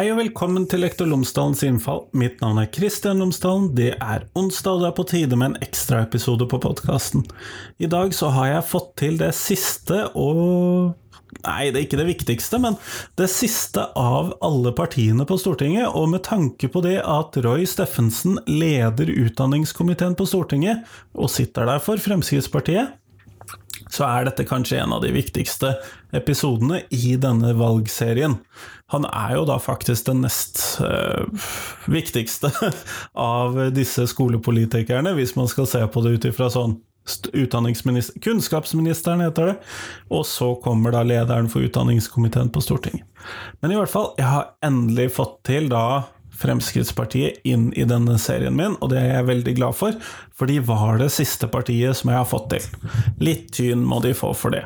Hei og velkommen til Lektor Lomsdalens innfall. Mitt navn er Kristian Lomsdalen. Det er onsdag, og det er på tide med en ekstraepisode på podkasten. I dag så har jeg fått til det siste og Nei, det er ikke det viktigste, men det siste av alle partiene på Stortinget. Og med tanke på det at Roy Steffensen leder utdanningskomiteen på Stortinget, og sitter der for Fremskrittspartiet, så er dette kanskje en av de viktigste episodene i denne valgserien. Han er jo da faktisk den nest øh, viktigste av disse skolepolitikerne, hvis man skal se på det ut ifra sånn utdanningsminister, Kunnskapsministeren heter det, og så kommer da lederen for utdanningskomiteen på Stortinget. Men i hvert fall, jeg har endelig fått til da Fremskrittspartiet inn i denne serien min, og det er jeg veldig glad for, for de var det siste partiet som jeg har fått til. Litt tyn må de få for det.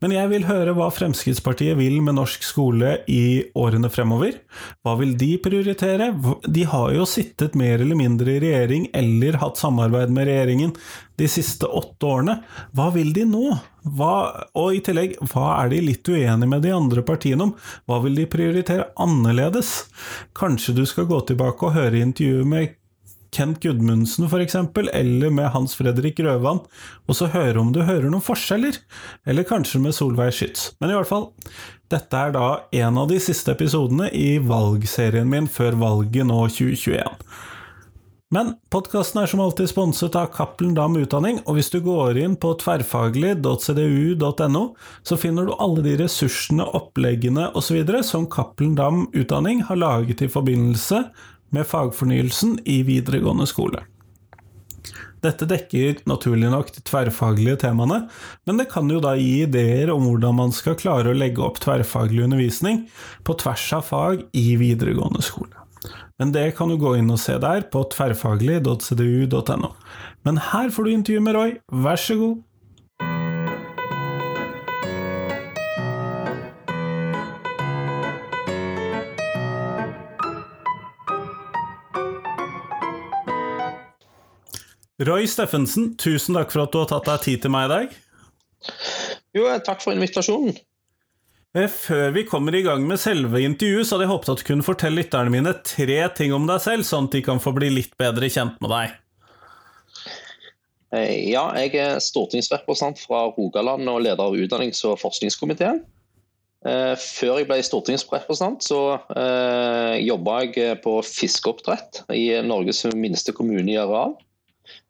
Men jeg vil høre hva Fremskrittspartiet vil med norsk skole i årene fremover. Hva vil de prioritere? De har jo sittet mer eller mindre i regjering eller hatt samarbeid med regjeringen de siste åtte årene. Hva vil de nå? Hva, og i tillegg, hva er de litt uenige med de andre partiene om? Hva vil de prioritere annerledes? Kanskje du skal gå tilbake og høre intervjuet med Kent Gudmundsen f.eks., eller med Hans Fredrik Røvan, og så høre om du hører noen forskjeller, eller kanskje med Solveig Schytz. Men i hvert fall, dette er da en av de siste episodene i valgserien min før valget nå 2021. Men podkasten er som alltid sponset av Cappelen Dam Utdanning, og hvis du går inn på tverrfaglig.cdu.no, så finner du alle de ressursene, oppleggene osv. som Cappelen Dam Utdanning har laget i forbindelse med fagfornyelsen i videregående skole. Dette dekker naturlig nok de tverrfaglige temaene, men det kan jo da gi ideer om hvordan man skal klare å legge opp tverrfaglig undervisning på tvers av fag i videregående skole. Men det kan du gå inn og se der på tverrfaglig.cdu.no. Men her får du intervju med Roy, vær så god! Roy Steffensen, tusen takk for at du har tatt deg tid til meg i dag. Jo, takk for invitasjonen. Eh, før vi kommer i gang med selve intervjuet, så hadde jeg håpet at du kunne fortelle lytterne mine tre ting om deg selv, sånn at de kan få bli litt bedre kjent med deg. Eh, ja, jeg er stortingsrepresentant fra Rogaland og leder av utdannings- og forskningskomiteen. Eh, før jeg ble stortingsrepresentant, så jobba jeg på fiskeoppdrett i Norges minste kommune i areal.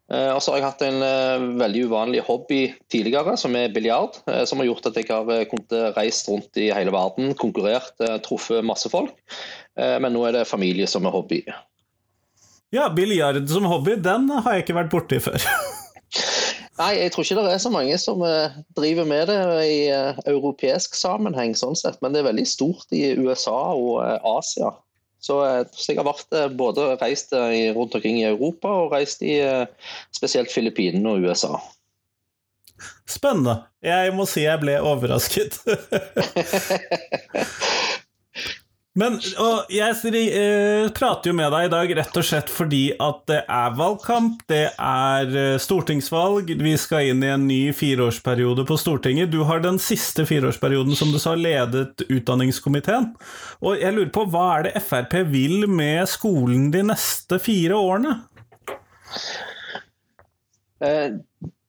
Eh, og så har jeg hatt en uh, veldig uvanlig hobby tidligere, som er biljard. Uh, som har gjort at jeg har kunnet reist rundt i hele verden, konkurrert, truffet masse folk. men nå er det familie som er hobby. Ja, biljard som hobby, den har jeg ikke vært borti før. Nei, jeg tror ikke det er så mange som driver med det i europeisk sammenheng, sånn sett. Men det er veldig stort i USA og Asia. Så, eh, så, jeg har vært eh, både reist eh, rundt omkring i Europa og reist i spesielt Filippinene og USA. Spennende. Jeg må si jeg ble overrasket. Men jeg eh, prater jo med deg i dag rett og slett fordi at det er valgkamp, det er eh, stortingsvalg, vi skal inn i en ny fireårsperiode på Stortinget. Du har den siste fireårsperioden, som du sa, ledet utdanningskomiteen. Og jeg lurer på, hva er det Frp vil med skolen de neste fire årene?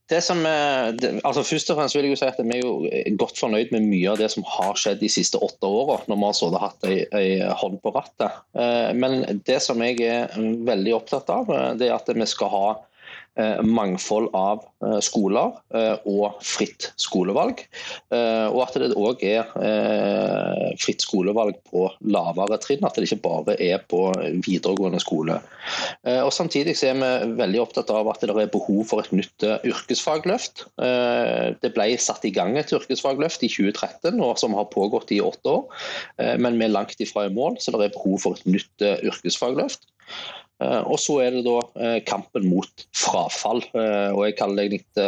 Eh, det som, det, altså Først og fremst vil jeg jo si at vi er jo godt fornøyd med mye av det som har skjedd de siste åtte åra, når vi har så hatt ei, hånd på rattet. Eh, men det som jeg er veldig opptatt av, eh, det er at vi skal ha Eh, mangfold av eh, skoler eh, og fritt skolevalg. Og at det òg er fritt skolevalg på lavere trinn, at det ikke bare er på videregående skole. Og Samtidig er vi veldig opptatt av at det er behov for et nytt yrkesfagløft. Det ble satt i gang et yrkesfagløft i 2013, som har pågått i åtte år. Men vi er langt ifra i mål, så det er behov for et nytt yrkesfagløft. Eh, og så er det da eh, kampen mot frafall, eh, og jeg kaller det litt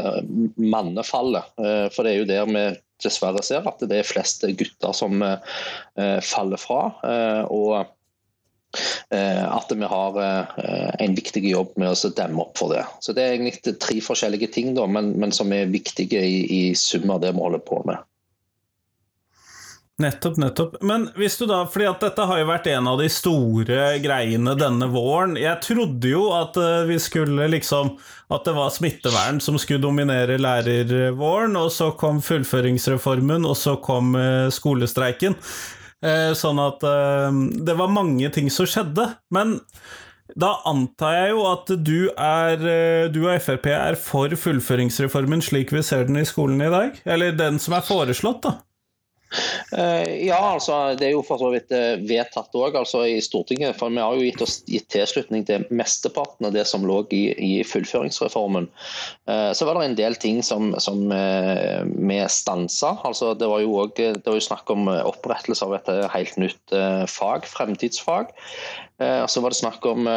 mannefallet. For det er jo der vi dessverre ser at det er flest gutter som faller fra. og at vi har en viktig jobb med å demme opp for det. Så Det er egentlig tre forskjellige ting, da, men, men som er viktige i, i sum det vi holder på med. Nettopp, nettopp. Men hvis du da, fordi at dette har jo vært en av de store greiene denne våren. Jeg trodde jo at eh, vi skulle liksom At det var smittevern som skulle dominere lærervåren, og så kom fullføringsreformen, og så kom eh, skolestreiken. Eh, sånn at det var mange ting som skjedde. Men da antar jeg jo at du, er, du og Frp er for fullføringsreformen slik vi ser den i skolen i dag? Eller den som er foreslått, da? Eh, ja, altså det er jo for så vidt eh, vedtatt òg altså, i Stortinget. For vi har jo gitt oss gitt tilslutning til mesteparten av det som lå i, i fullføringsreformen. Eh, så var det en del ting som, som vi stansa. Altså, det var jo jo snakk om opprettelse av et helt nytt fag, fremtidsfag. Så var det snakk om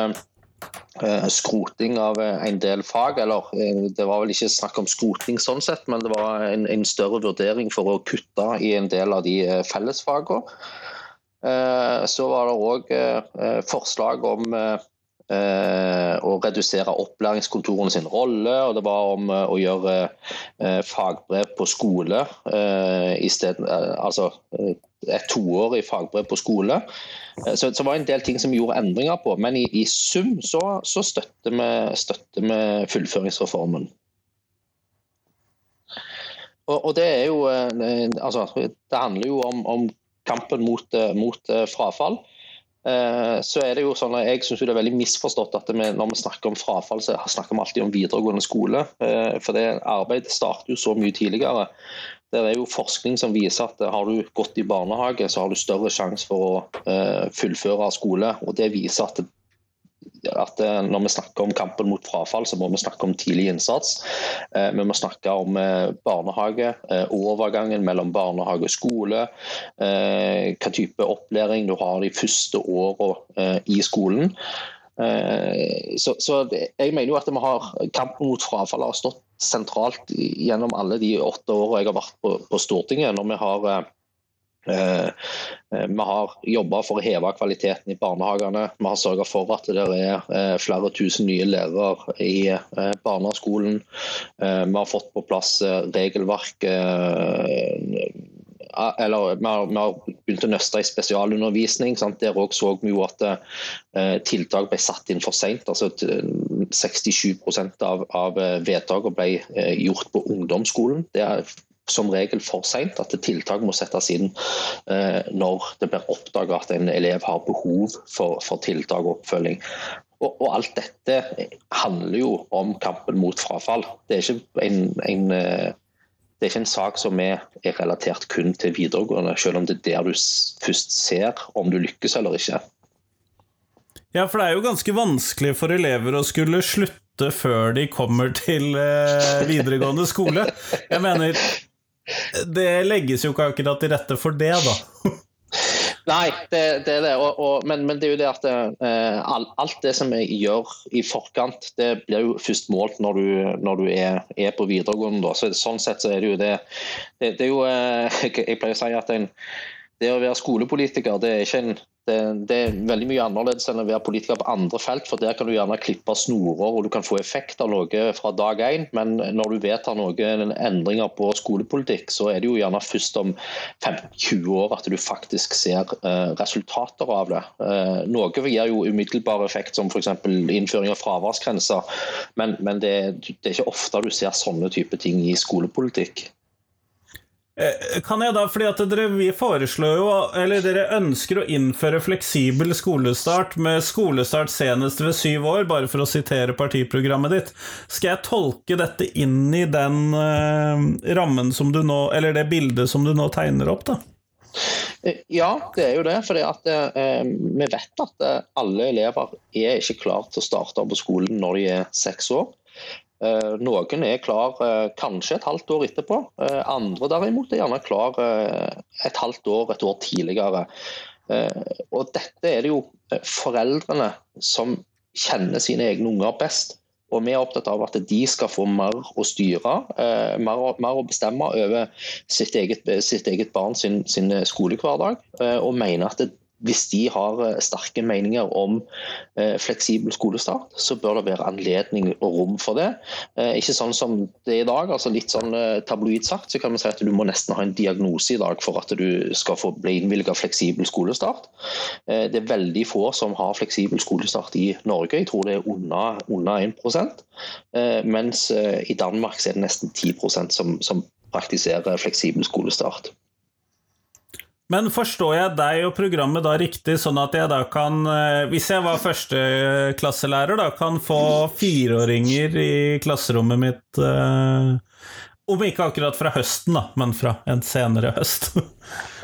skroting av eh, en del fag. Eller eh, det var vel ikke snakk om skroting sånn sett, men det var en, en større vurdering for å kutte i en del av de fellesfagene. Så var det òg forslag om å redusere opplæringskontorene sin rolle, og det var om å gjøre fagbrev på skole i stedet, altså et toårig fagbrev på skole. Eh, så, det var en del ting som vi gjorde endringer på, men i, i sum så, så støtter, vi, støtter, vi, fullføringsreformen. Og, og, det er jo eh, altså, Det handler jo om, om kampen mot, eh, mot frafall. Så er det jo sånn at Jeg syns det er veldig misforstått at vi, når vi snakker om frafall, så snakker vi alltid om videregående skole. For det arbeidet starter jo så mye tidligere. Det er jo forskning som viser at har du gått i barnehage, så har du større sjanse for å uh, fullføre skole. og Det viser at, at, eh, når vi snakker om kampen mot frafall, så må vi snakke om tidlig innsats. Uh, vi må snakke om barnehage, overgangen mellom barnehage og skole. hva type opplæring du har de første åra i skolen. Så, så, jeg mener jo at vi har kampen mot frafall har stått sentralt gjennom alle de åtte årene jeg har vært på, på Stortinget. når vi har eh, eh vi har jobba for å heve kvaliteten i barnehagene. Vi har sørga for at det er eh, flere tusen nye lærere i eh, barneskolen. Vi har fått på plass regelverk eller vi har, vi har, begynt å nøste i spesialundervisning. Sant? Der òg så vi jo at eh, tiltak ble satt inn for seint. Altså, 67 av, av eh, vedtakene ble eh, gjort på ungdomsskolen. Det er som regel for seint. At tiltak må settes inn eh, når det blir oppdaga at en elev har behov for, for tiltak og oppfølging. Og, og, alt dette handler jo om kampen mot frafall. Det er ikke en, en det er ikke en sak som er, relatert kun til videregående, selv om det er der du først ser om du lykkes eller ikke. Ja, for det er jo ganske vanskelig for elever å skulle slutte før de kommer til eh, videregående skole. Jeg mener, det legges jo ikke akkurat til rette for det, da. Nei, det, det er det. Og, og, men, men, det er jo det at eh, alt det som vi gjør i forkant, det blir jo først målt når du, når du er, er, på videregående. Da. Så, sånn sett så er det jo det. Det, det er jo eh, Jeg pleier å si at en, det å være skolepolitiker, det er ikke en det, det, er veldig mye annerledes enn å være politiker på andre felt. for Der kan du gjerne klippe snorer og du kan få effekt av noe fra dag én. Men når du vedtar noen endringer på skolepolitikk, så er det jo gjerne først om 15-20 år at du faktisk ser uh, resultater av det. Uh, noe gir jo umiddelbar effekt, som f.eks. innføring av fraværsgrenser. Men, men det, det, er ikke ofte du ser sånne type ting i skolepolitikk. Eh, kan jeg da, fordi at dere vi foreslår jo, eller dere ønsker å innføre fleksibel skolestart med skolestart senest ved syv år, bare for å sitere partiprogrammet ditt. Skal jeg tolke dette inn i den uh, rammen som du nå, eller det bildet som du nå tegner opp, da? Eh, ja, det er jo det. For eh, vi vet at alle elever er ikke klare til å starte på skolen når de er seks år. Eh, noen er klar eh, kanskje et halvt år etterpå. Eh, andre derimot er gjerne klar et halvt år, et år tidligere. Og dette er det jo foreldrene som kjenner sine egne unger best. Og vi er opptatt av at de skal få mer å styre, mer, mer å bestemme over sitt eget, sitt eget barn sin, sin, skolehverdag. Og mener at hvis de har eh, sterke meninger om eh, fleksibel skolestart, så bør det være anledning og rom for det. Eh, ikke sånn som det er i dag, altså litt sånn tabloid sagt, så kan vi si at du må nesten ha en diagnose i dag for at du skal få bli innvilget fleksibel skolestart. Det er veldig få som har fleksibel skolestart i Norge, jeg tror det er under, under 1% mens i Danmark er det nesten 10 som, som praktiserer fleksibel skolestart. Men forstår jeg deg og programmet da riktig, sånn at jeg da kan, eh, hvis jeg var førsteklasselærer, da kan få fireåringer i klasserommet mitt eh, Om ikke akkurat fra høsten, da, men fra en senere høst?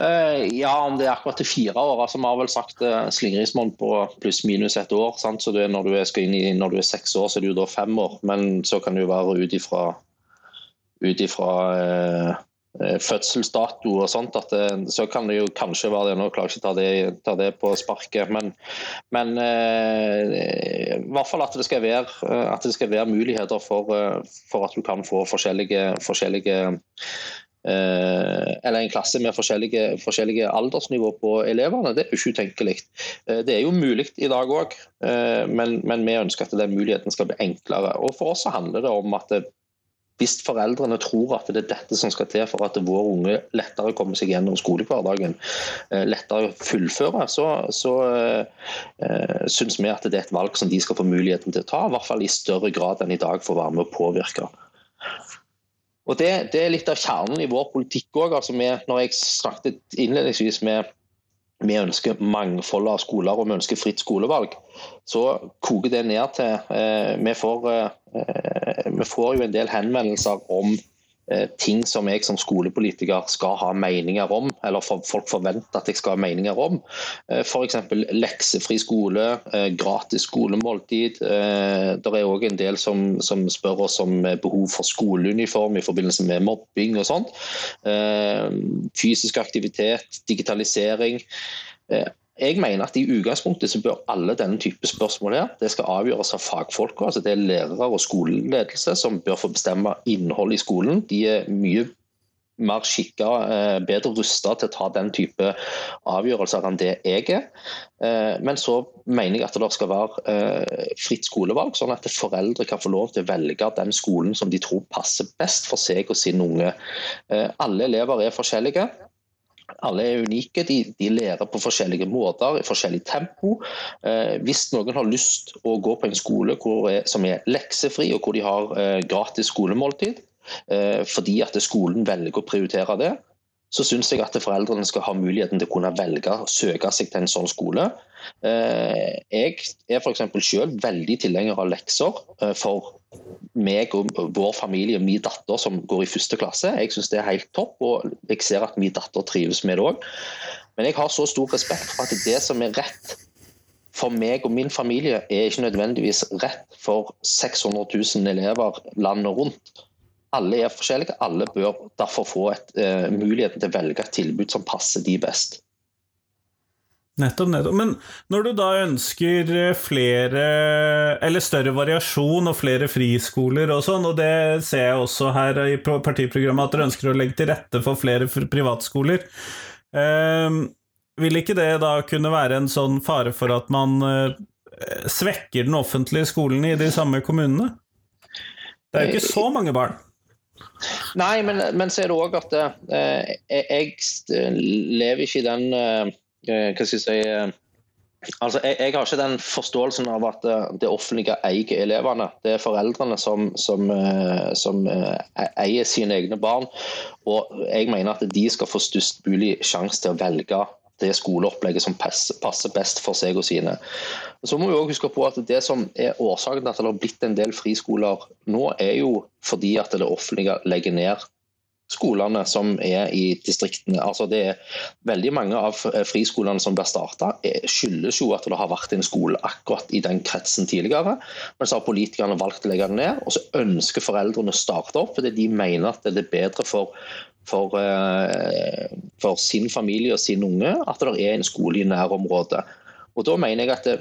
Eh, ja, om det er akkurat til fire år. altså Vi har vel sagt slingringsmonn på pluss-minus et år. Sant? så når du, er, i, når, du er, seks år, så er det jo da fem år. Men så kan det jo være ut ifra ut ifra Eh, fødselsdato og sånt, at det, så kan det jo kanskje være det. Nå klarer jeg ikke ta det, ta det på sparket, men, men eh, i hvert fall at det skal være, eh, at det skal være muligheter for, eh, for, at du kan få forskjellige, forskjellige eh, eller en klasse med forskjellige, forskjellige, aldersnivå på elevene. Det er jo ikke utenkelig. Det er jo mulig i dag òg, men, men, vi ønsker at den muligheten skal bli enklere. Og For oss handler det om at det, hvis foreldrene tror at det er dette som skal til for at vår unge lettere kommer seg gjennom skolehverdagen, eh, lettere fullføre, så, så uh, syns vi at det er et valg som de skal få muligheten til å ta, i hvert fall i større grad enn i dag for å være med og påvirke. Og det, det er litt av kjernen i vår politikk òg. Altså når jeg snakket innledningsvis med vi ønsker mangfold av skoler og vi ønsker fritt skolevalg, så koker det ned til eh, vi, får, eh, vi får jo en del henvendelser om Eh, ting som jeg som skolepolitiker skal ha meninger om, eller folk forventer at jeg skal ha meninger om. Eh, F.eks. leksefri skole, eh, gratis skolemåltid. Det er òg en del som, som, spør oss om behov for skoleuniform i forbindelse med mobbing og sånt. Fysisk aktivitet, digitalisering. Jeg mener at i utgangspunktet så bør alle denne type spørsmål her, det skal avgjøres av fagfolk. altså Det er lærere og skoleledelse som bør få bestemme innholdet i skolen. De er mye mer skikka, eh, bedre rusta til å ta den type avgjørelser enn det jeg er. Eh, men så mener jeg at det skal være eh, fritt skolevalg, sånn at foreldre kan få lov til å velge den skolen som de tror passer best for seg og sin unge. Alle elever er forskjellige. Alle er unike, de, de, lærer på forskjellige måter, i forskjellig tempo. Eh, hvis noen har lyst å gå på en skole hvor, som er leksefri, og hvor de har eh, gratis skolemåltid, eh, fordi at skolen velger å prioritere det, så syns jeg at foreldrene skal ha muligheten til å kunne velge å søke seg til en sånn skole. Eh, jeg er f.eks. selv veldig tilhenger av lekser eh, for meg og vår familie og min datter som går i første klasse. Jeg syns det er helt topp, og jeg ser at min datter trives med det òg. Men jeg har så stor respekt for at det som er rett for meg og min familie, er ikke nødvendigvis rett for 600 000 elever landet rundt. Alle er forskjellige, alle bør derfor få et, uh, muligheten til å velge et tilbud som passer de best. Nettopp, nettopp. Men når du da ønsker eh, flere, eller større variasjon og flere friskoler og sånn, og det ser jeg også her i partiprogrammet at dere ønsker å legge til rette for flere privatskoler, eh, vil ikke det da kunne være en sånn fare for at man eh, svekker den offentlige skolen i de samme kommunene? Det er jo ikke så mange barn. Nei, men, men så er det òg at eh, jeg lever ikke i den eh, Hva skal jeg si eh, Altså, jeg, jeg, har ikke den forståelsen av at det, det offentlige eier elevene. Det er foreldrene som, som, eh, som, eh, eier sine egne barn. Og jeg mener at de skal få størst mulig sjanse til å velge det skoleopplegget som passer best for seg og sine. Så må vi også huske på at Det som er årsaken til at det har blitt en del friskoler nå, er jo fordi at det offentlige legger ned skolene som er i distriktene. Altså det er Veldig mange av friskolene som blir starta, skyldes jo at det har vært en skole akkurat i den kretsen tidligere. Men så har politikerne valgt å legge den ned, og så ønsker foreldrene å starte opp fordi de mener at det er bedre for for, eh, for, sin familie og sin unge at det er en skole i nærområdet. Og Da mener jeg at det,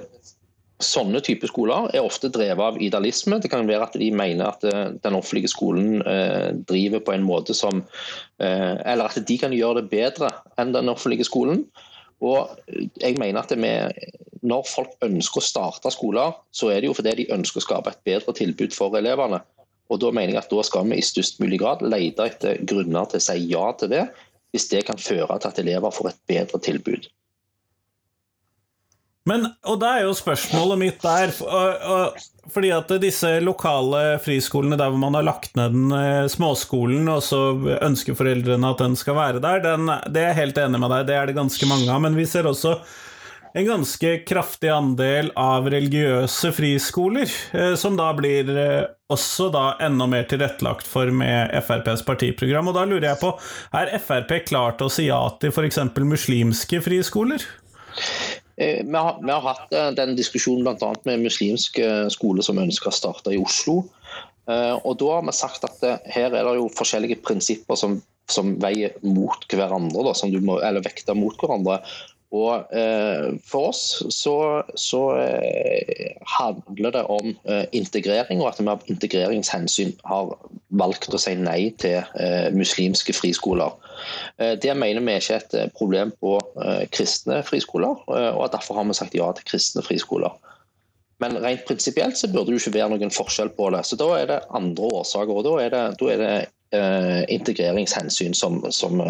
sånne type skoler er ofte drevet av idealisme. Det kan være at de mener at eh, den offentlige skolen eh, driver på en måte som Eller at de kan gjøre det bedre enn den offentlige skolen. Og jeg mener at med, Når folk ønsker å starte skoler, så er det jo fordi de ønsker å skape et bedre tilbud for elevene. Og Da mener jeg at da skal vi i størst mulig grad lete etter grunner til å si ja til det, hvis det kan føre til at elever får et bedre tilbud. Men, og da er jo spørsmålet mitt der Fordi at disse lokale friskolene der hvor man har lagt ned den eh, småskolen, og så ønsker foreldrene at den skal være der, den, det er jeg helt enig med deg det er det ganske mange av. Men vi ser også en ganske kraftig andel av religiøse friskoler, eh, som da blir eh, også da enda mer tilrettelagt for med FrPs partiprogram. Og da lurer jeg på, er Frp klar til å si ja til f.eks. muslimske friskoler? Eh, vi har, vi har, hatt den diskusjonen bl.a. med muslimske skoler som ønsker å starte i Oslo. Og Da har vi sagt at her er det jo forskjellige prinsipper som, som veier mot hverandre, da, som du må, eller vekter mot hverandre. Og eh, For oss så, så eh, handler det om eh, integrering, og at vi av integreringshensyn har valgt å si nei til eh, muslimske friskoler. Eh, det mener vi ikke er et eh, problem på kristne friskoler, og derfor har vi sagt ja til kristne friskoler. Men rent prinsipielt så burde det ikke være noen forskjell på det. Så Da er det andre årsaker. og Da er det, da er det integreringshensyn som, som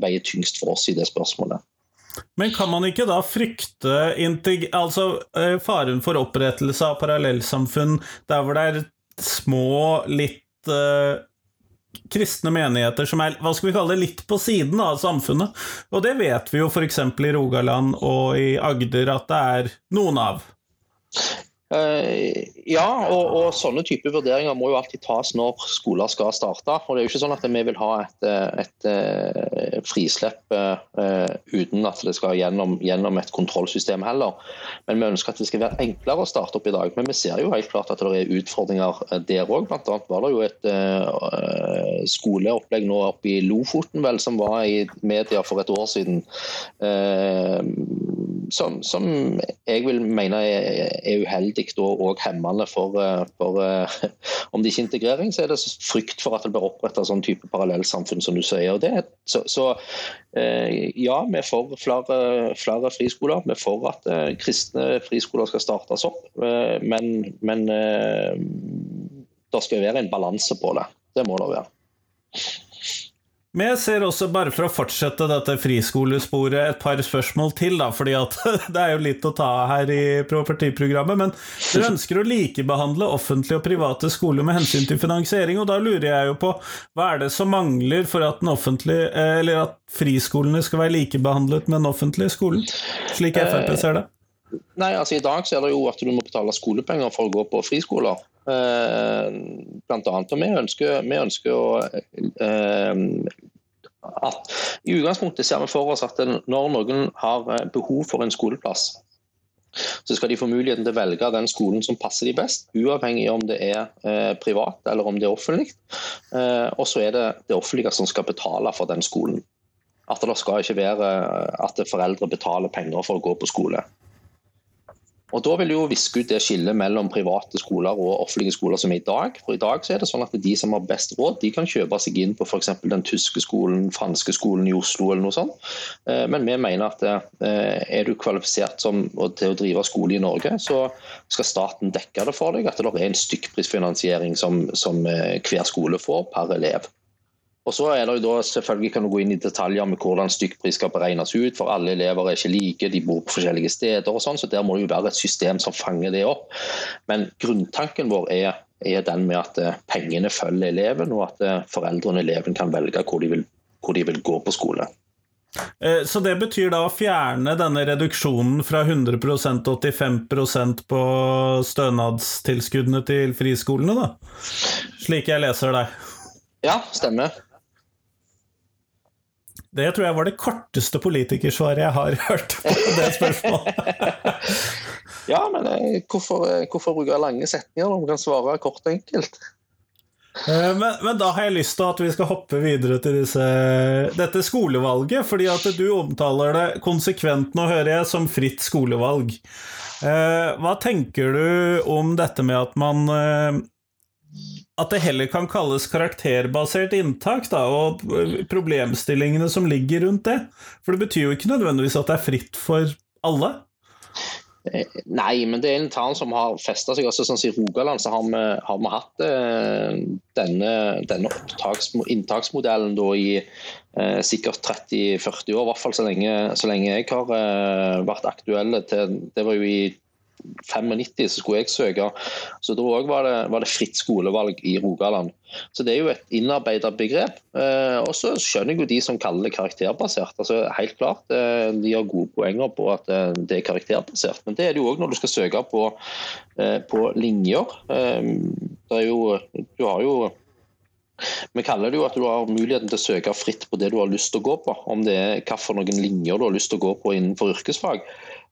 veier tyngst for oss i det spørsmålet. Men kan man ikke da frykte altså, eh, faren for opprettelse av parallellsamfunn der hvor det er små, litt uh, kristne menigheter som er hva skal vi kalle det, litt på siden av samfunnet? Og det vet vi jo f.eks. i Rogaland og i Agder at det er noen av. Eh, ja, og, og, sånne type vurderinger må jo alltid tas når skoler skal starte. og Det er jo ikke sånn at vi vil ha et, et, et eh, frislepp uh, uten at det skal gjennom, gjennom, et kontrollsystem heller. Men vi ønsker at det skal være enklere å starte opp i dag. Men vi ser jo helt klart at det er utfordringer der òg. Annet var det jo et uh, skoleopplegg nå oppe i Lofoten vel, som var i media for et år siden. Uh, som, som, jeg vil mene er, er uheldig og hemmende for, eh, for, eh, Om det ikke er integrering, så er det frykt for at det blir opprettet sånn type parallellsamfunn som du sier. Det, så, så, eh, ja, vi er for flere, flere, friskoler. Vi er for at kristne friskoler skal startes opp. Men, men det skal være en balanse på det. Det må det være. Men jeg ser også, bare for å fortsette dette friskolesporet, et par spørsmål til, da, fordi det er jo litt å ta her i partiprogrammet. Men dere ønsker å likebehandle offentlige og private skoler med hensyn til finansiering, og da lurer jeg jo på hva er det som mangler for at, eh, at friskolene skal være likebehandlet med den offentlige skolen, slik Frp ser det? Nei, altså I dag så er det jo at du må betale skolepenger for å gå på friskoler. Eh, blant annet. Og vi ønsker, vi ønsker å eh, at I utgangspunktet ser vi for oss at når noen har eh, behov for en skoleplass, så skal de få muligheten til å velge den skolen som passer de best, uavhengig om det er privat eller om det er offentlig. Eh, og så er det det offentlige som skal betale for den skolen. At det skal ikke være at foreldre betaler penger for å gå på skole. Og Da vil jo viske ut det skillet mellom private skoler og offentlige skoler som er i dag. For I dag så er det sånn at de som har best råd, de kan kjøpe seg inn på f.eks. den tyske skolen, franske skolen i Oslo eller noe sånt. Eh, men vi mener at eh, er du kvalifisert som, til å drive skole i Norge, så skal staten dekke det for deg. At det er en stykkprisfinansiering som, som eh, hver skole får per elev. Og så er det jo da, selvfølgelig kan du gå inn i detaljer med hvordan stykkpris skal beregnes ut, for alle elever er ikke like, de bor på forskjellige steder og sånn, så der må det jo være et system som fanger det opp. Men grunntanken vår er, er den med at eh, pengene følger eleven, og at eh, foreldrene og eleven kan velge hvor de vil, hvor de vil gå på skole. Eh, så det betyr da å fjerne denne reduksjonen fra 100 til 85% på stønadstilskuddene til friskolene, da? Slik jeg leser deg. Ja, stemmer. Det tror jeg var det korteste politikersvaret jeg har hørt på det spørsmålet. ja, men eh, hvorfor, eh, hvorfor bruke lange setninger når man kan svare kort og enkelt? Eh, men, men, da har jeg lyst til at vi skal hoppe videre til disse, dette skolevalget. Fordi at du omtaler det konsekvent nå, hører jeg, som fritt skolevalg. Hva tenker du om dette med at man at det heller kan kalles karakterbasert inntak, da, og problemstillingene som ligger rundt det. For det betyr jo ikke nødvendigvis at det er fritt for alle. Eh, nei, men det er en tann som har festa seg. også sånn I Rogaland så har vi, har vi hatt eh, denne, denne inntaksmodellen da, i eh, sikkert 30-40 år, i hvert fall så lenge, så lenge jeg har eh, vært aktuell. Det var jo i 95 så skulle jeg søke. Så da var det, var det fritt skolevalg i Rogaland. Så det er jo et innarbeidet begrep. Eh, og så skjønner jeg jo de som kaller det karakterbasert. Altså Helt klart, eh, de har gode poenger på at eh, det er karakterbasert. Men det er det jo òg når du skal søke på, eh, på linjer. Eh, jo, du har jo vi kaller det jo at du har muligheten til å søke fritt på det du har lyst til å gå på. Om det er hvilke linjer du har lyst til å gå på innenfor yrkesfag.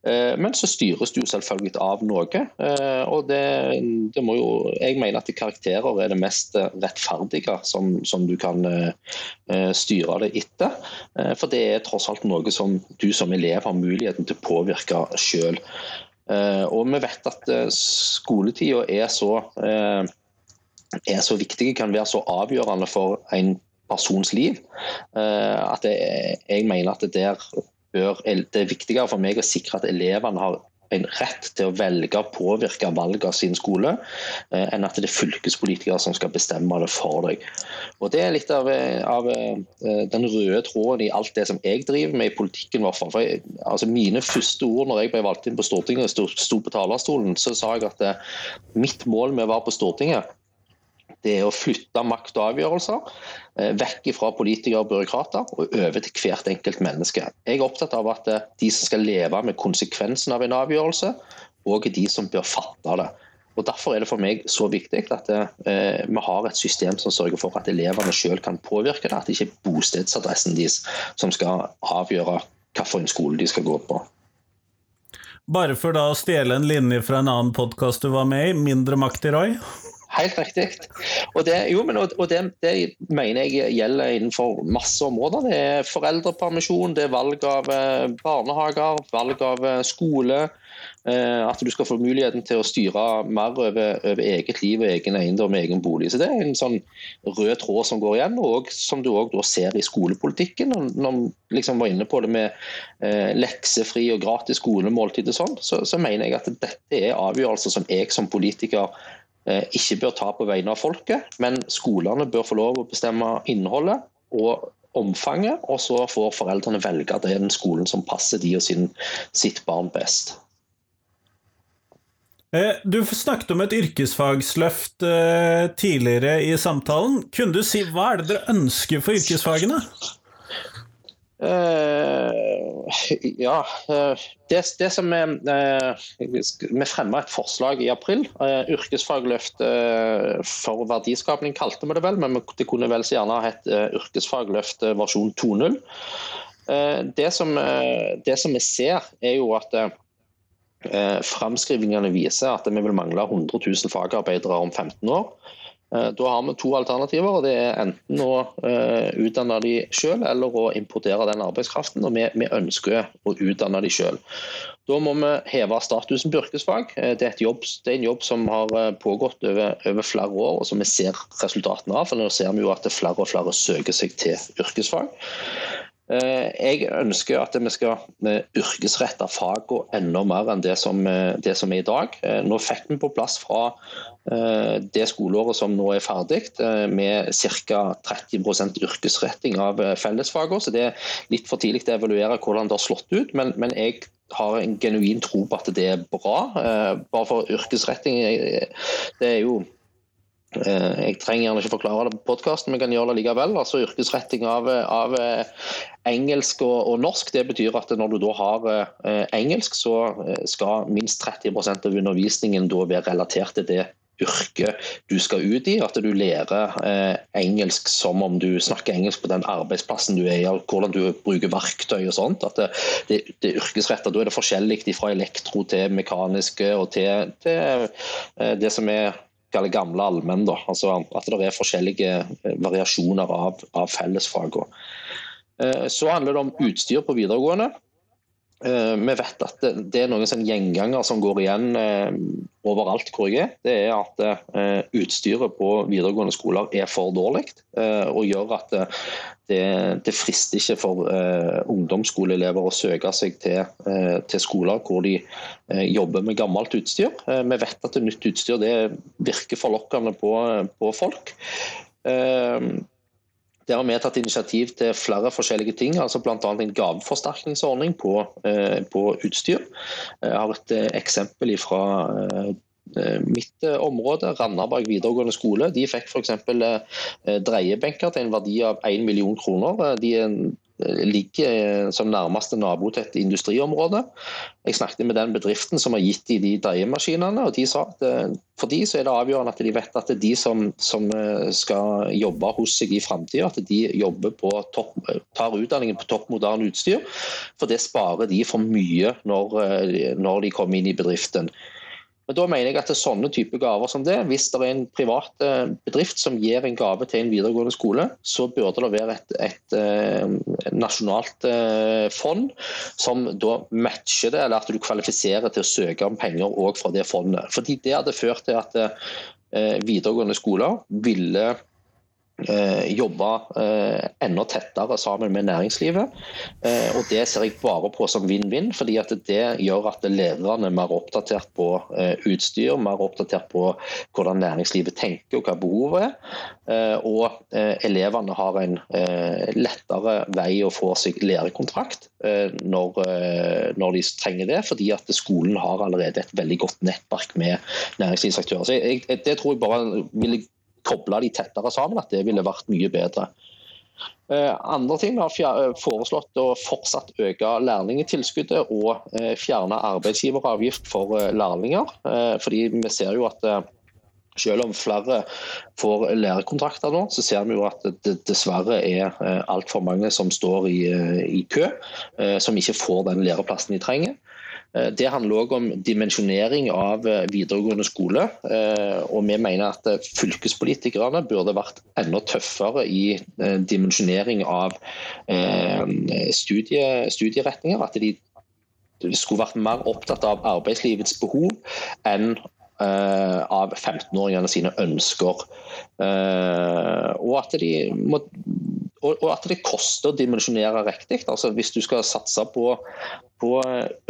Eh, men så styres det jo selvfølgelig av noe. Eh, og det, det, må jo Jeg mener at karakterer er det mest rettferdige som, som du kan eh, styre det etter. For det er tross alt noe som du som elev har muligheten til å påvirke sjøl. Og vi vet at skoletida er så, er så viktig, kan være så avgjørende for en persons liv, at jeg, mener at det der bør, det er viktigere for meg å sikre at elevene har en rett til å velge og påvirke valget av sin skole, eh, enn at det er fylkespolitikere som skal bestemme det for deg. Og Det er litt av, av eh, den røde tråden i alt det som jeg driver med i politikken. For jeg, altså Mine første ord når jeg ble valgt inn på Stortinget og sto på talerstolen, så sa jeg at eh, mitt mål med å være på Stortinget det er å flytte makt og avgjørelser eh, vekk fra politikere og byråkrater og over til hvert enkelt menneske. Jeg er opptatt av at eh, de som skal leve med konsekvensen av en avgjørelse, òg er de som bør fatte det. Og Derfor er det for meg så viktig at eh, vi har et system som sørger for at elevene selv kan påvirke det, at det ikke er bostedsadressen deres som skal avgjøre hvilken skole de skal gå på. Bare for da å stjele en linje fra en annen podkast du var med i, 'Mindre makt i Roy'? Helt riktig. Og, det, jo, men, og det, det, mener jeg gjelder innenfor masse områder. Det er foreldrepermisjon, det er valg av eh, barnehager, valg av eh, skole. Eh, at du skal få muligheten til å styre mer over, over eget liv og egen eiendom og egen bolig. Så Det er en sånn rød tråd som går igjen, og som du òg ser i skolepolitikken. Når vi liksom var inne på det med eh, leksefri og gratis skolemåltid og sånn, så, så mener jeg at dette er avgjørelser som jeg som politiker ikke bør ta på vegne av folket, men skolene bør få lov å bestemme innholdet og omfanget, og så får foreldrene velge den skolen som passer de og sin, sitt barn best. Eh, du snakket om et yrkesfagsløft eh, tidligere i samtalen. Kunne du si hva er det dere ønsker for yrkesfagene? Uh, ja. Uh, det, det, som Vi, uh, vi fremma et forslag i april. yrkesfagløft for verdiskapning kalte vi det vel, men det kunne vel så gjerne hett yrkesfagløft versjon 2.0. Det, som, det som vi ser, er jo at framskrivingene viser at vi vil mangle 100 000 fagarbeidere om 15 år. Eh, da har vi to alternativer. og Det er enten å uh, utdanne de selv eller å importere den arbeidskraften. og vi ønsker å utdanne de selv. Da må vi heve statusen på yrkesfag. Eh, det er, jobb, det er, en jobb som har pågått over, over, flere år, og som vi ser resultatene av. for Nå ser vi jo at flere og flere søker seg til yrkesfag. Jeg ønsker at vi skal yrkesrette fagene enda mer enn det som, det som, er i dag. Nå fikk vi på plass fra Eh, det skoleåret som nå er ferdig, eh, med ca. 30% yrkesretting av eh, fellesfagene. Så det er litt for tidlig å evaluere hvordan det har slått ut. Men, men jeg har en genuin tro på at det er bra. Bare for yrkesretting Det er jo jeg trenger gjerne ikke forklare det på podkasten, men kan gjøre det likevel. Altså Yrkesretting av, av engelsk og, og, norsk det betyr at når du da har engelsk, så skal minst 30% av undervisningen da være relatert til det yrke du skal ut i. At du lærer eh, engelsk som om du snakker engelsk på den arbeidsplassen du er i, hvordan du bruker verktøy og sånt. At det, det, er. Da er det forskjellig fra elektro til mekaniske og til, til eh, det som er kaller gamle allmenn. Altså at det er forskjellige eh, variasjoner av, av fellesfagene. Eh, så handler det om utstyr på videregående. Eh, vi vet at det, er noen sånn gjenganger som går igjen eh, overalt hvor jeg er. Det er at eh, utstyret på videregående skoler er for dårlig. Og gjør at det, det, frister ikke for ungdomsskoleelever å søke seg til, til skoler hvor de jobber med gammelt utstyr. vi vet at nytt utstyr virker forlokkende på, på folk. Der har vi tatt initiativ til flere forskjellige ting, altså bl.a. en gaveforsterkningsordning på, eh, på, utstyr. Jeg har et eh, eksempel fra eh, mitt område, Randaberg videregående skole. De fikk f.eks. dreiebenker til en verdi av 1 million kroner. De ligger eh, som nærmeste nabo til et industriområde. Jeg snakket med den bedriften som har gitt de de dreiemaskinene, og de sa at eh, for de så er det avgjørende at de vet at det er de som, som eh, skal jobbe hos seg i framtida, at de jobber på topp, tar utdanningen på topp moderne utstyr. For det sparer de for mye når, når de kommer inn i bedriften. Men Da mener jeg at det er sånne type gaver som det, hvis det er en privat eh, bedrift som gir en gave til en videregående skole, så burde det være et, et, et eh, nasjonalt eh, fond som da matcher det, eller at du kvalifiserer til å søke om penger òg fra det fondet. Fordi Det hadde ført til at videregående skoler ville jobbe eh, enda tettere sammen med næringslivet. Eh, og Det ser jeg bare på som vinn-vinn, fordi at det gjør at lederne er mer oppdatert på eh, utstyr, mer oppdatert på hvordan næringslivet tenker og hva behovet er. Eh, og eh, elevene har en lettere vei å få seg lærekontrakt når, de trenger det, fordi at skolen har allerede et veldig godt nettverk med næringslivsaktører. Så jeg, Det tror jeg bare vil koble de tettere sammen, at det ville vært mye bedre. Eh, andre ting har eh, foreslått å fortsatt øke lærlingtilskuddet og eh, fjerne arbeidsgiveravgift for lærlinger. Fordi vi ser jo at selv om flere får lærekontrakter nå, så ser vi jo at det dessverre er altfor mange som står i, i kø, som ikke får den læreplassen de trenger. Eh, det handler òg om dimensjonering av eh, videregående skole. Eh, og vi mener at fylkespolitikerne burde vært enda tøffere i dimensjonering av studie, studieretninger. At de skulle vært mer opptatt av arbeidslivets behov enn av 15-åringene sine ønsker. Og at de må og, at det koster å dimensjonere riktig. Altså, hvis du skal satse på, på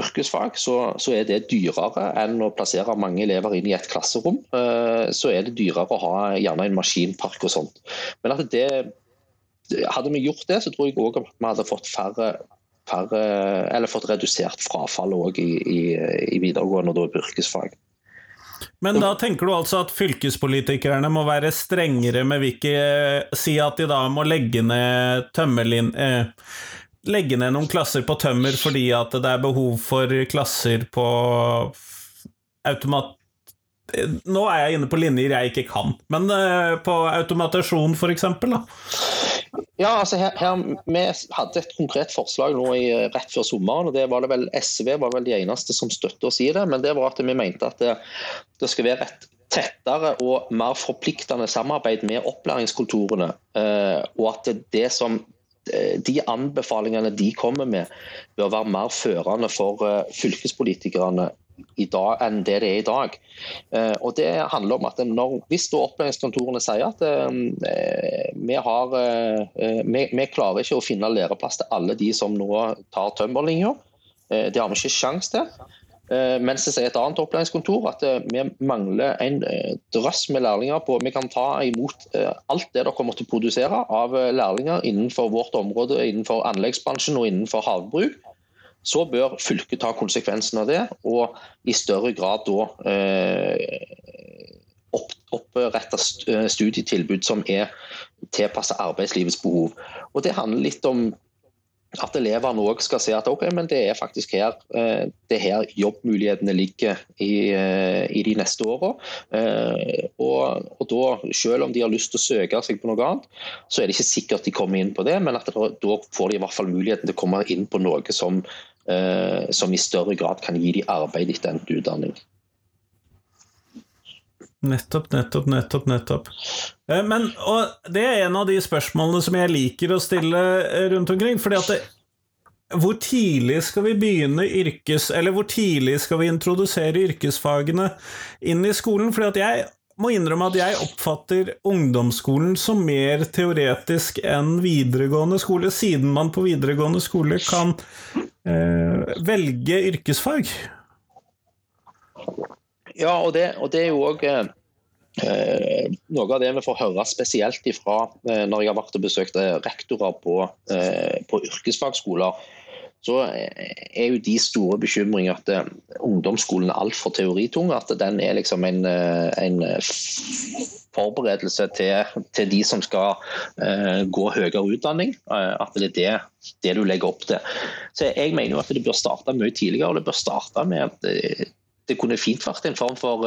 yrkesfag, så, så, er det dyrere enn å plassere mange elever inn i et klasserom. Eh, så er det dyrere å ha gjerne en maskinpark og sånt. Men at det, hadde vi gjort det, så tror jeg òg at vi hadde fått færre eller fått redusert frafallet i, i, i videregående og yrkesfag. Men da tenker du altså at fylkespolitikerne må være strengere med hvilke Si at de da må legge ned tømmerlin... Eh, legge ned noen klasser på tømmer fordi at det er behov for klasser på automat... Nå er jeg inne på linjer jeg ikke kan, men eh, på automatasjon, for eksempel, da? Ja, altså her, her, Vi hadde et konkret forslag nå i, rett før sommeren. og det var det vel SV var vel de eneste som støttet oss i det. Men det var at vi mente at det, det skal være et tettere og mer forpliktende samarbeid med opplæringskontorene. Eh, og at det som eh, de anbefalingene de kommer med, bør være mer førende for eh, fylkespolitikerne dag, enn det det er i dag. Eh, og det handler om at når, Hvis opplæringskontorene sier at eh, vi, har, eh, vi, vi, klarer ikke å finne læreplass til alle de som nå tar tømmerlinja, det har vi ikke sjans til. Mens det sier et annet opplæringskontor at vi mangler en drøss med lærlinger på. Vi kan ta imot alt det dere måtte produsere av lærlinger innenfor vårt område, innenfor anleggsbransjen og innenfor havbruk. Så bør fylket ta konsekvensen av det, og i større grad da eh, opprette eh, studietilbud som er tilpasset arbeidslivets behov. Og Det handler litt om at elevene òg skal se at ok, men det er faktisk her, eh, det er her jobbmulighetene ligger i, eh, i de neste åra. Og, og, da, selv om de har lyst til å søke seg på noe annet, så er det ikke sikkert de kommer inn på det, men at det, da får de i hvert fall muligheten til å komme inn på noe som Eh, som i større grad kan gi dem arbeid etter endt utdanning. Nettopp, nettopp, nettopp. nettopp. Eh, men, og det er en av de spørsmålene som jeg liker å stille eh, rundt omkring. fordi at det, hvor tidlig skal vi begynne yrkes... Eller hvor tidlig skal vi introdusere yrkesfagene inn i skolen? Fordi at jeg må innrømme at jeg oppfatter ungdomsskolen som mer teoretisk enn videregående skole, siden man på videregående skole kan eh, velge yrkesfag. Ja, og det, og det er jo òg Eh, noe av det vi får høre spesielt ifra eh, når jeg har vært og besøkt eh, rektorer på, eh, på yrkesfagskoler, så er jo de store bekymringer at eh, ungdomsskolen er altfor teoritung. At den er liksom en, eh, en forberedelse til, til, de som skal gå høyere utdanning. At det er det, det, du legger opp til. Så Jeg mener jo at det bør starte mye tidligere. og Det bør starte med at det, kunne fint vært en form for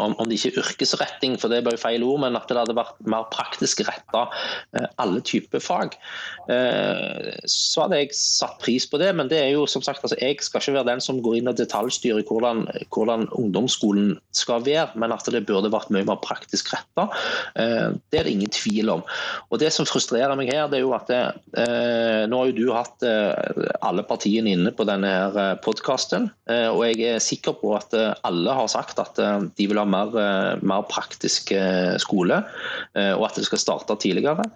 om, om, det ikke er yrkesretting, for det er bare feil ord, men at det hadde vært mer praktisk retta eh, alle typer fag. Eh, så hadde jeg satt pris på det, men det er jo som sagt, altså, jeg skal ikke være den som går inn og detaljstyrer hvordan, hvordan ungdomsskolen skal være, men at det burde vært mye mer praktisk retta. Eh, det er det ingen tvil om. Og Det som frustrerer meg her, det er jo at det, nå har jo du hatt alle partiene inne på denne podkasten, og jeg er sikker på at alle har sagt at de vil ha mer, eh, mer praktisk eh, skole, eh, og at det skal starte tidligere.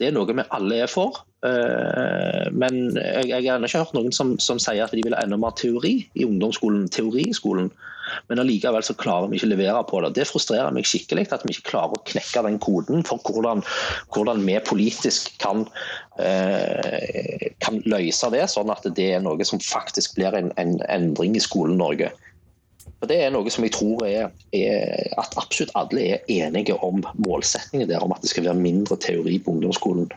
Det er noe vi alle er for. Men jeg, jeg har ikke hørt noen som, som, sier at de vil ha enda mer teori i ungdomsskolen, teori i skolen. Men allikevel så klarer vi ikke å levere på det. Det frustrerer meg skikkelig at vi ikke klarer å knekke den koden for hvordan, hvordan vi politisk kan, kan, løse det, sånn at det er noe som faktisk blir en, en endring i skolen Norge. Og Det er noe som jeg tror er, er, at absolutt alle er enige om målsettingen der, om at det skal være mindre teori på ungdomsskolen.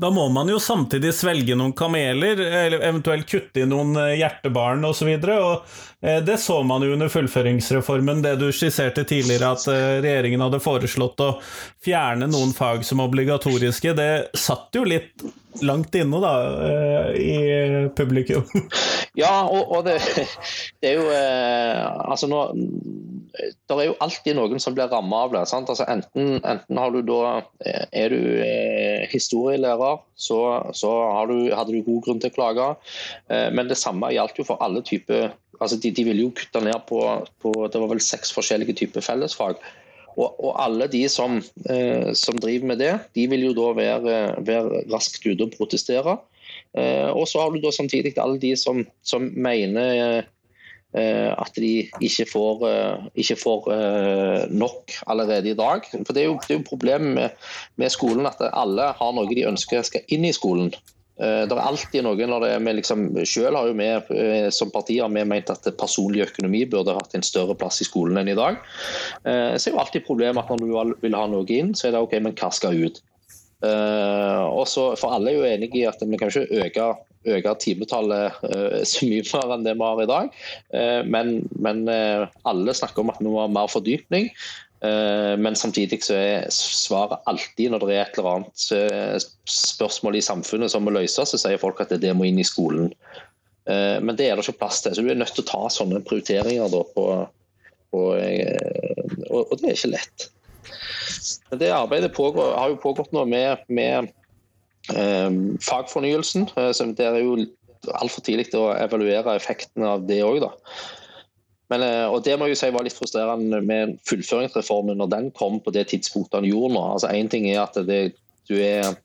Da må man jo samtidig svelge noen kameler, eller eventuelt kutte i noen eh, hjertebarn osv. Eh, det så man jo under fullføringsreformen, det du skisserte tidligere, at eh, regjeringen hadde foreslått å fjerne noen fag som obligatoriske. Det satt jo litt langt inne, da, i publikum. Ja, og, og det, det, er jo Altså nå det er jo alltid noen som blir rammet av det. Altså enten, enten, har du da, eh, er du eh, historielærer, så, så du, hadde du god grunn til å klage. Eh, men det samme gjaldt jo for alle typer altså de, de ville jo kutte ned på, på, det var vel seks forskjellige typer fellesfag. Og, og alle de som, eh, som, driver med det, de vil jo da være, være raskt ute og protestere. Eh, og så har du da samtidig alle de som, som mener Eh, at de ikke får, eh, ikke får, eh, nok allerede i dag. For Det er jo, det er jo problemet med, med, skolen at alle har noe de ønsker skal inn i skolen. Det er alltid noe når det er med liksom, Selv har jo vi som parti har vi ment at personlig økonomi burde hatt en større plass i skolen enn i dag. Så er jo alltid problemet at når du vil ha noe inn, så er det OK, men hva skal ut? Og så For alle er jo enige i at vi kan ikke øke øke timetallet så mye mer enn det vi har i dag. Men, men alle snakker om at vi må ha mer fordypning. Men samtidig så er svaret alltid når det er et eller annet spørsmål i samfunnet som må løses, så sier folk at det må inn i skolen. Men det er det ikke plass til. Så du er nødt til å ta sånne prioriteringer da på, på og, det er ikke lett. Det arbeidet pågår, har jo pågått nå med, med um, fagfornyelsen. Så det er jo altfor tidlig å evaluere effekten av det òg, da. Men, eh, og Det må jeg si var litt frustrerende med fullføringsreformen når den kom på det tidspunktet den gjorde nå. Altså Én ting er at det, du er,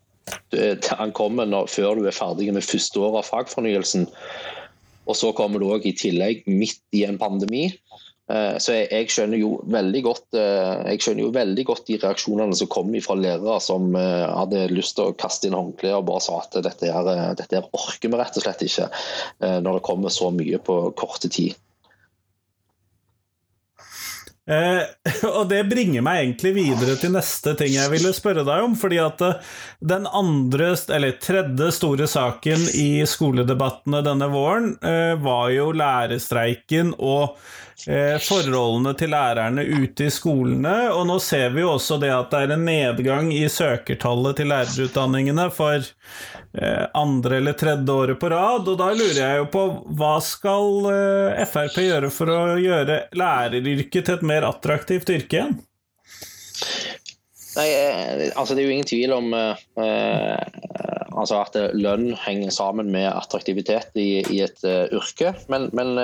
du er han kommer når, før du er ferdig med første år av fagfornyelsen. Og så kommer du òg i tillegg midt i en pandemi. Eh, så jeg, jeg, skjønner jo veldig godt eh, jeg skjønner jo veldig godt de reaksjonene som kom fra lærere som hadde lyst til å kaste inn håndkleet og bare sa at dette, her, dette her orker vi rett og slett ikke, når det kommer så mye på korte tid. Eh, og det bringer meg egentlig videre til neste ting jeg ville spørre deg om. fordi at den andre, eller tredje store saken i skoledebattene denne våren eh, var jo lærerstreiken og Eh, forholdene til lærerne ute i skolene. Og nå ser vi jo også det at det er en nedgang i søkertallet til lærerutdanningene for eh, andre eller tredje året på rad. Og da lurer jeg jo på hva skal eh, Frp gjøre for å gjøre læreryrket til et mer attraktivt yrke igjen? Nei, altså Det er jo ingen tvil om eh, altså at lønn henger sammen med attraktivitet i, i et yrke. Men, men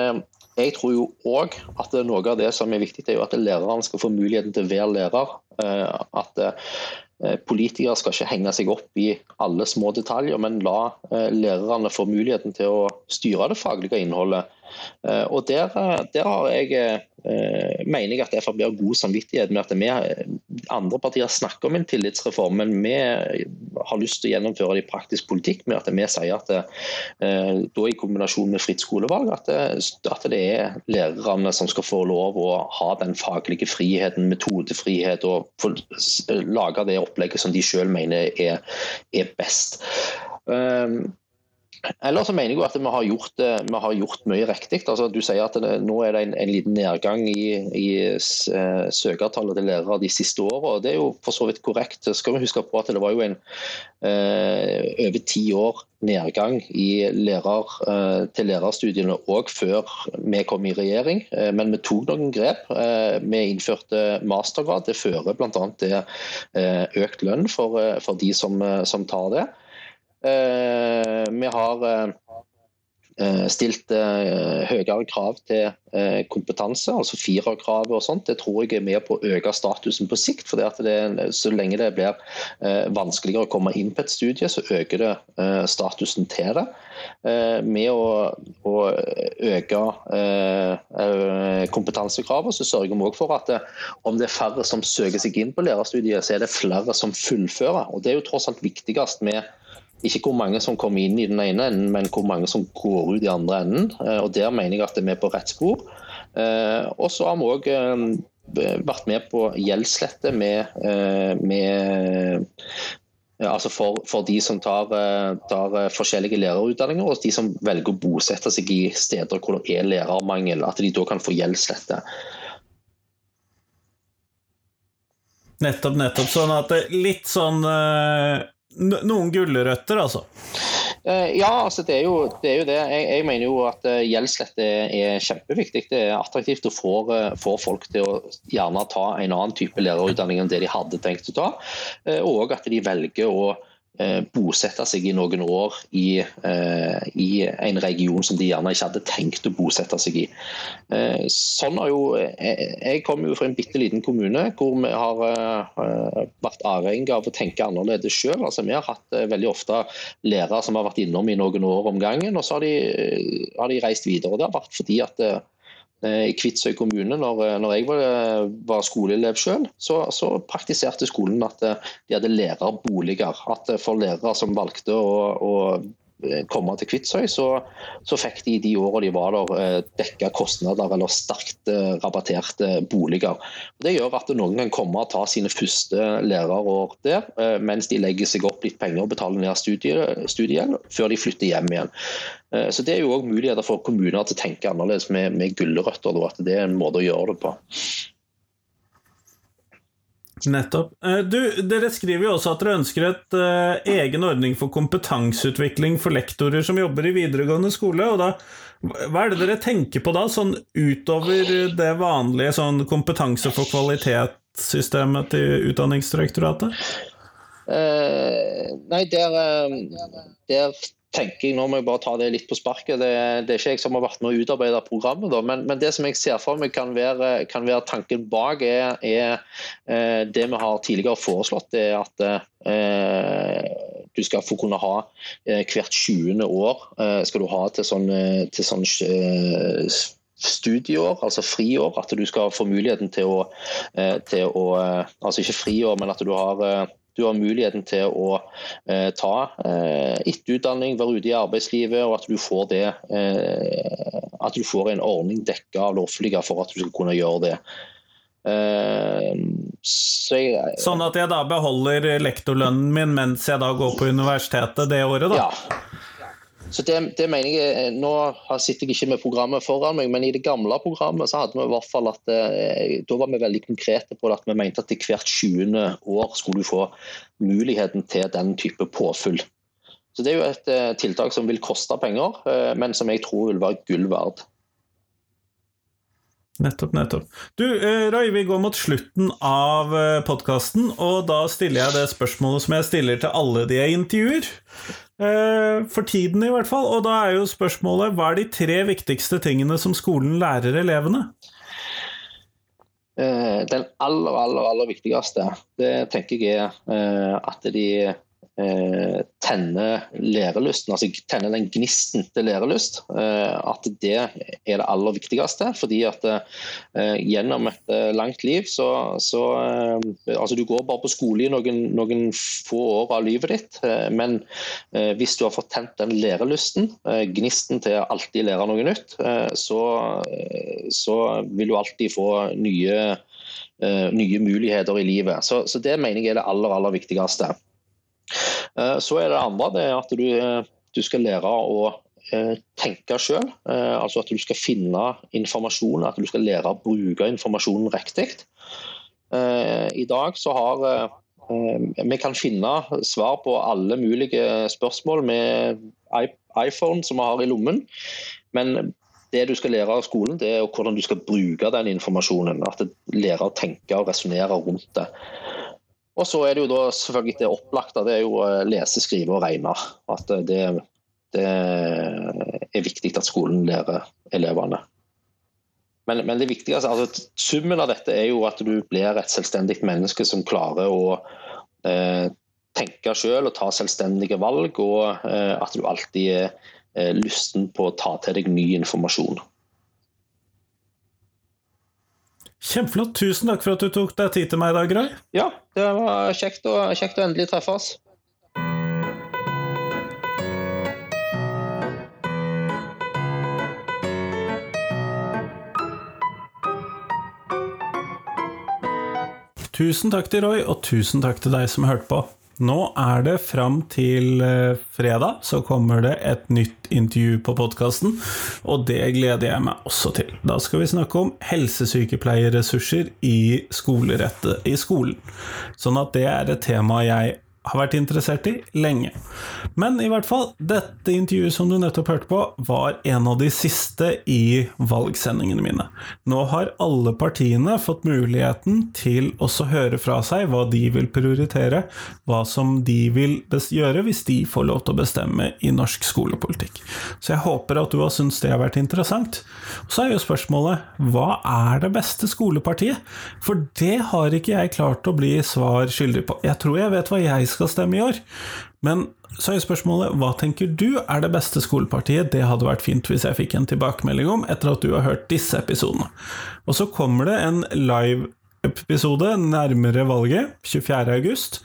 jeg tror jo òg at noe av det som er viktig, er jo at lærerne skal få muligheten til å være lærer. At Politikere skal ikke henge seg opp i alle små detaljer, men la lærerne få muligheten til å styre det faglige innholdet. Og Der, der har jeg Eh, mener jeg at Frp har god samvittighet med at vi andre partier snakker om en tillitsreform, men vi har lyst til å gjennomføre det i praktisk politikk med at vi sier at det, eh, da i kombinasjon med fritt skolevalg, at det, at det, er lærerne som skal få lov å ha den faglige friheten, metodefrihet, og lage det opplegget som de selv mener er, er best. Eller så mener jeg at vi har gjort, vi har gjort mye riktig. Altså, du sier at det, nå er det en, en liten nedgang i, i uh, søkertallet til lærere de siste åra. Det er jo for så vidt korrekt. Skal vi huske på at det var jo en eh, over ti år nedgang i lærer, eh, til lærerstudiene òg før vi kom i regjering. men vi tok noen grep. vi innførte mastergrad. Det fører bl.a. til økt lønn for, for de som, som tar det. Eh, vi har eh, eh, stilt høyere krav til kompetanse, altså firerkravet og sånt. Det tror jeg er med på å øke statusen på sikt. for Så lenge det blir vanskeligere å komme inn på et studie, så øker det statusen til det. Med å, å øke kompetansekravene, så sørger vi også for at om det er færre som søker seg inn på lærerstudiet, så er det flere som fullfører. Og Det er jo tross alt viktigst med ikke hvor mange som kommer inn i den ene enden, men hvor mange som går ut i andre enden. Eh, og Der mener jeg at vi er på rett spor. Eh, og så har vi òg eh, vært med på gjeldslette med, med altså for, for, de som tar, tar, forskjellige lærerutdanninger, og de som velger å bosette seg i steder hvor det er lærermangel, at de da kan få gjeldslette. Nettopp, nettopp. Sånn at litt sånn noen gulrøtter, altså? Eh, ja, altså det er jo det. Er jo det. Jeg, jeg, mener jo at eh, gjeldslette er kjempeviktig. Det er attraktivt å få, eh, få, folk til å gjerne ta en annen type lærerutdanning enn det de hadde tenkt å ta. Og at de velger å bosette seg i noen år i, eh, i, en region som de gjerne ikke hadde tenkt å bosette seg i. Eh, sånn har jo, Jeg kommer jo fra en bitte liten kommune hvor vi har vært avhengig av å tenke annerledes sjøl. Altså, vi har hatt veldig ofte lærere som har vært innom i noen år om gangen, og så har de, har de reist videre. og Det har vært fordi at Eh, i Kvitsøy kommune, når, eh, når jeg var, eh, var skoleelev selv, så, så, praktiserte skolen at de hadde lærerboliger. At for lærere som valgte å, å komme til Kvitsøy, så, så, fikk de de årene de var der, dekka kostnader eller sterkt rabatterte boliger. Det gjør at noen kan komme og ta sine første lærerår der, mens de legger seg opp litt penger og betaler ned studiegjeld før de flytter hjem igjen. Eh, så Det er jo også muligheter for kommuner til å tenke annerledes med, med gulrøtter. At det er en måte å gjøre det på. Nettopp. Eh, du, dere skriver jo også at dere ønsker et uh, egen ordning for kompetanseutvikling for lektorer som jobber i videregående skole. og da, Hva er det dere tenker på da, sånn utover det vanlige sånn kompetanse for kvalitetssystemet til Utdanningsdirektoratet? Uh, nei, der, der tenker jeg, Nå må jeg bare ta det litt på sparket. Det, det er ikke jeg som har vært med å utarbeide programmet. Da, men, men, det som jeg ser for meg kan være, kan være tanken bak, er, er eh, det vi har tidligere foreslått. det er at eh, du skal få kunne ha eh, hvert 20. år eh, skal du ha til sånn, eh, til sånn eh, studieår, altså friår. At du skal få muligheten til å, til å Altså ikke friår, men at du har du har muligheten til å eh, ta eh, etterutdanning, være ute i arbeidslivet, og at du får det eh, at du får en ordning dekka av det offentlige for at du skal kunne gjøre det. Eh, jeg, sånn at jeg da beholder lektorlønnen min mens jeg da går på universitetet det året, da? Ja. Så det, det, mener jeg, eh, Nå sitter jeg ikke med programmet foran meg, men i det gamle programmet så hadde vi i hvert fall at eh, da var vi veldig konkrete på at vi mente at i hvert 20. år skulle du få muligheten til den type påfyll. Så Det er jo et eh, tiltak som vil koste penger, men som jeg tror vil være gull verd. Nettopp, nettopp. Du, eh, Roy, vi går mot slutten av podkasten, og da stiller jeg det spørsmålet som jeg stiller til alle de jeg intervjuer. For tiden, i hvert fall. Og da er jo spørsmålet hva er de tre viktigste tingene som skolen lærer elevene? Den aller, aller, aller viktigste, det tenker jeg er at de eh, tenner lærelysten, altså tenne den gnisten til lærelyst. Eh, at det er det aller viktigste. fordi at eh, gjennom et langt liv så, så Altså du går bare på skole i noen, noen få år av livet ditt, men hvis du har fått tent den lærelysten, gnisten til å alltid lære noe nytt, så, så vil du alltid få nye nye muligheter i livet. Så, så, Det mener jeg er det aller, aller viktigste. Eh, så er det andre det er at du, eh, du skal lære å eh, tenke sjøl. Altså at du skal finne informasjon, at du skal lære å bruke informasjonen riktig. I dag så har vi kan finne svar på alle mulige spørsmål med iPhone som vi har i lommen. Men det du skal lære av skolen, det er hvordan du skal bruke den informasjonen. At lære å tenke og resonnere rundt det. Og så er det jo da selvfølgelig det opplagte, det er jo eh, lese, skrive og regne. At eh, det, det er viktig at skolen lærer elevene. Men, men, det viktigste, altså summen av dette er jo at du blir et selvstendig menneske som klarer å eh, tenke selv og ta selvstendige valg, og eh, at du alltid er eh, lysten på å ta til deg ny informasjon. Kjempeflott. Tusen takk for at du tok deg tid til meg i dag, Roy. Ja, det var kjekt å, kjekt å endelig treffes. Tusen takk til Roy, og tusen takk til deg som hørte på. Nå er det fram til eh, fredag, så kommer det et nytt intervju på podkasten. Og det gleder jeg meg også til. Da skal vi snakke om helsesykepleierressurser i, i skolen. Sånn at det er et tema jeg har vært interessert i lenge. Men i hvert fall, dette intervjuet som du nettopp hørte på, var en av de siste i valgsendingene mine. Nå har alle partiene fått muligheten til også høre fra seg hva de vil prioritere, hva som de vil gjøre hvis de får lov til å bestemme i norsk skolepolitikk. Så jeg håper at du har syntes det har vært interessant. Og så er jo spørsmålet hva er det beste skolepartiet? For det har ikke jeg klart å bli svar skyldig på. Jeg tror jeg vet hva jeg skal stemme i år. Men så er spørsmålet hva tenker du er det beste skolepartiet? Det hadde vært fint hvis jeg fikk en tilbakemelding om etter at du har hørt disse episodene. Og så kommer det en live-episode nærmere valget, 24.8,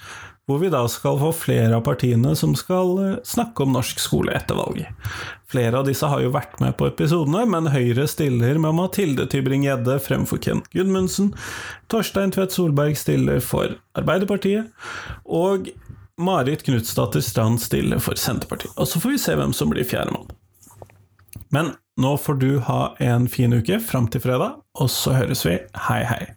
hvor vi da skal få flere av partiene som skal eh, snakke om norsk skole etter valget. Flere av disse har jo vært med på episodene, men Høyre stiller med Mathilde Tybring-Gjedde fremfor Ken Gudmundsen. Torstein Tvedt Solberg stiller for Arbeiderpartiet. Og Marit Knutsdatter Strand stiller for Senterpartiet. Og så får vi se hvem som blir fjerdemann. Men nå får du ha en fin uke fram til fredag, og så høres vi. Hei, hei.